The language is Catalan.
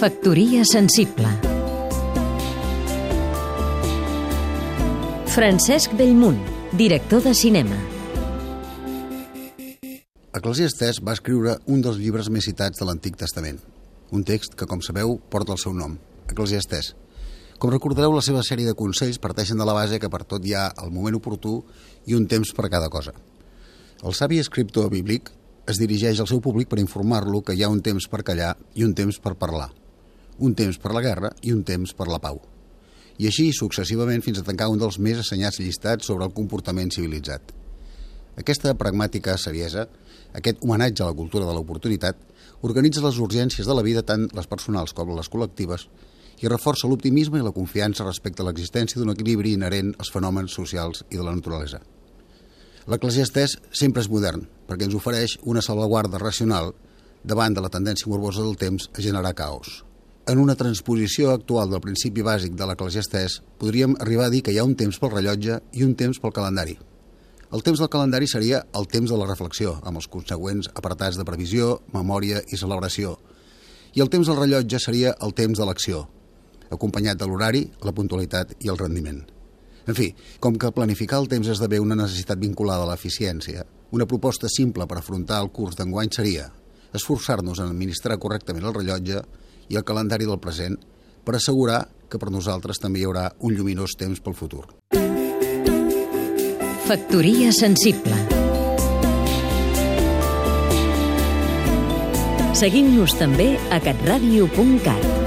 Factoria sensible Francesc Bellmunt, director de cinema Eclesiastés va escriure un dels llibres més citats de l'Antic Testament, un text que, com sabeu, porta el seu nom, Eclesiastés. Com recordareu, la seva sèrie de consells parteixen de la base que per tot hi ha el moment oportú i un temps per a cada cosa. El savi escriptor bíblic es dirigeix al seu públic per informar-lo que hi ha un temps per callar i un temps per parlar un temps per la guerra i un temps per la pau. I així successivament fins a tancar un dels més assenyats llistats sobre el comportament civilitzat. Aquesta pragmàtica saviesa, aquest homenatge a la cultura de l'oportunitat, organitza les urgències de la vida tant les personals com les col·lectives i reforça l'optimisme i la confiança respecte a l'existència d'un equilibri inherent als fenòmens socials i de la naturalesa. L'eclesiastès sempre és modern, perquè ens ofereix una salvaguarda racional davant de la tendència morbosa del temps a generar caos. En una transposició actual del principi bàsic de l'eclesiastès, podríem arribar a dir que hi ha un temps pel rellotge i un temps pel calendari. El temps del calendari seria el temps de la reflexió, amb els consegüents apartats de previsió, memòria i celebració. I el temps del rellotge seria el temps de l'acció, acompanyat de l'horari, la puntualitat i el rendiment. En fi, com que planificar el temps esdevé una necessitat vinculada a l'eficiència, una proposta simple per afrontar el curs d'enguany seria esforçar-nos en administrar correctament el rellotge i el calendari del present per assegurar que per nosaltres també hi haurà un lluminós temps pel futur. Factoria sensible Seguim-nos també a catradio.cat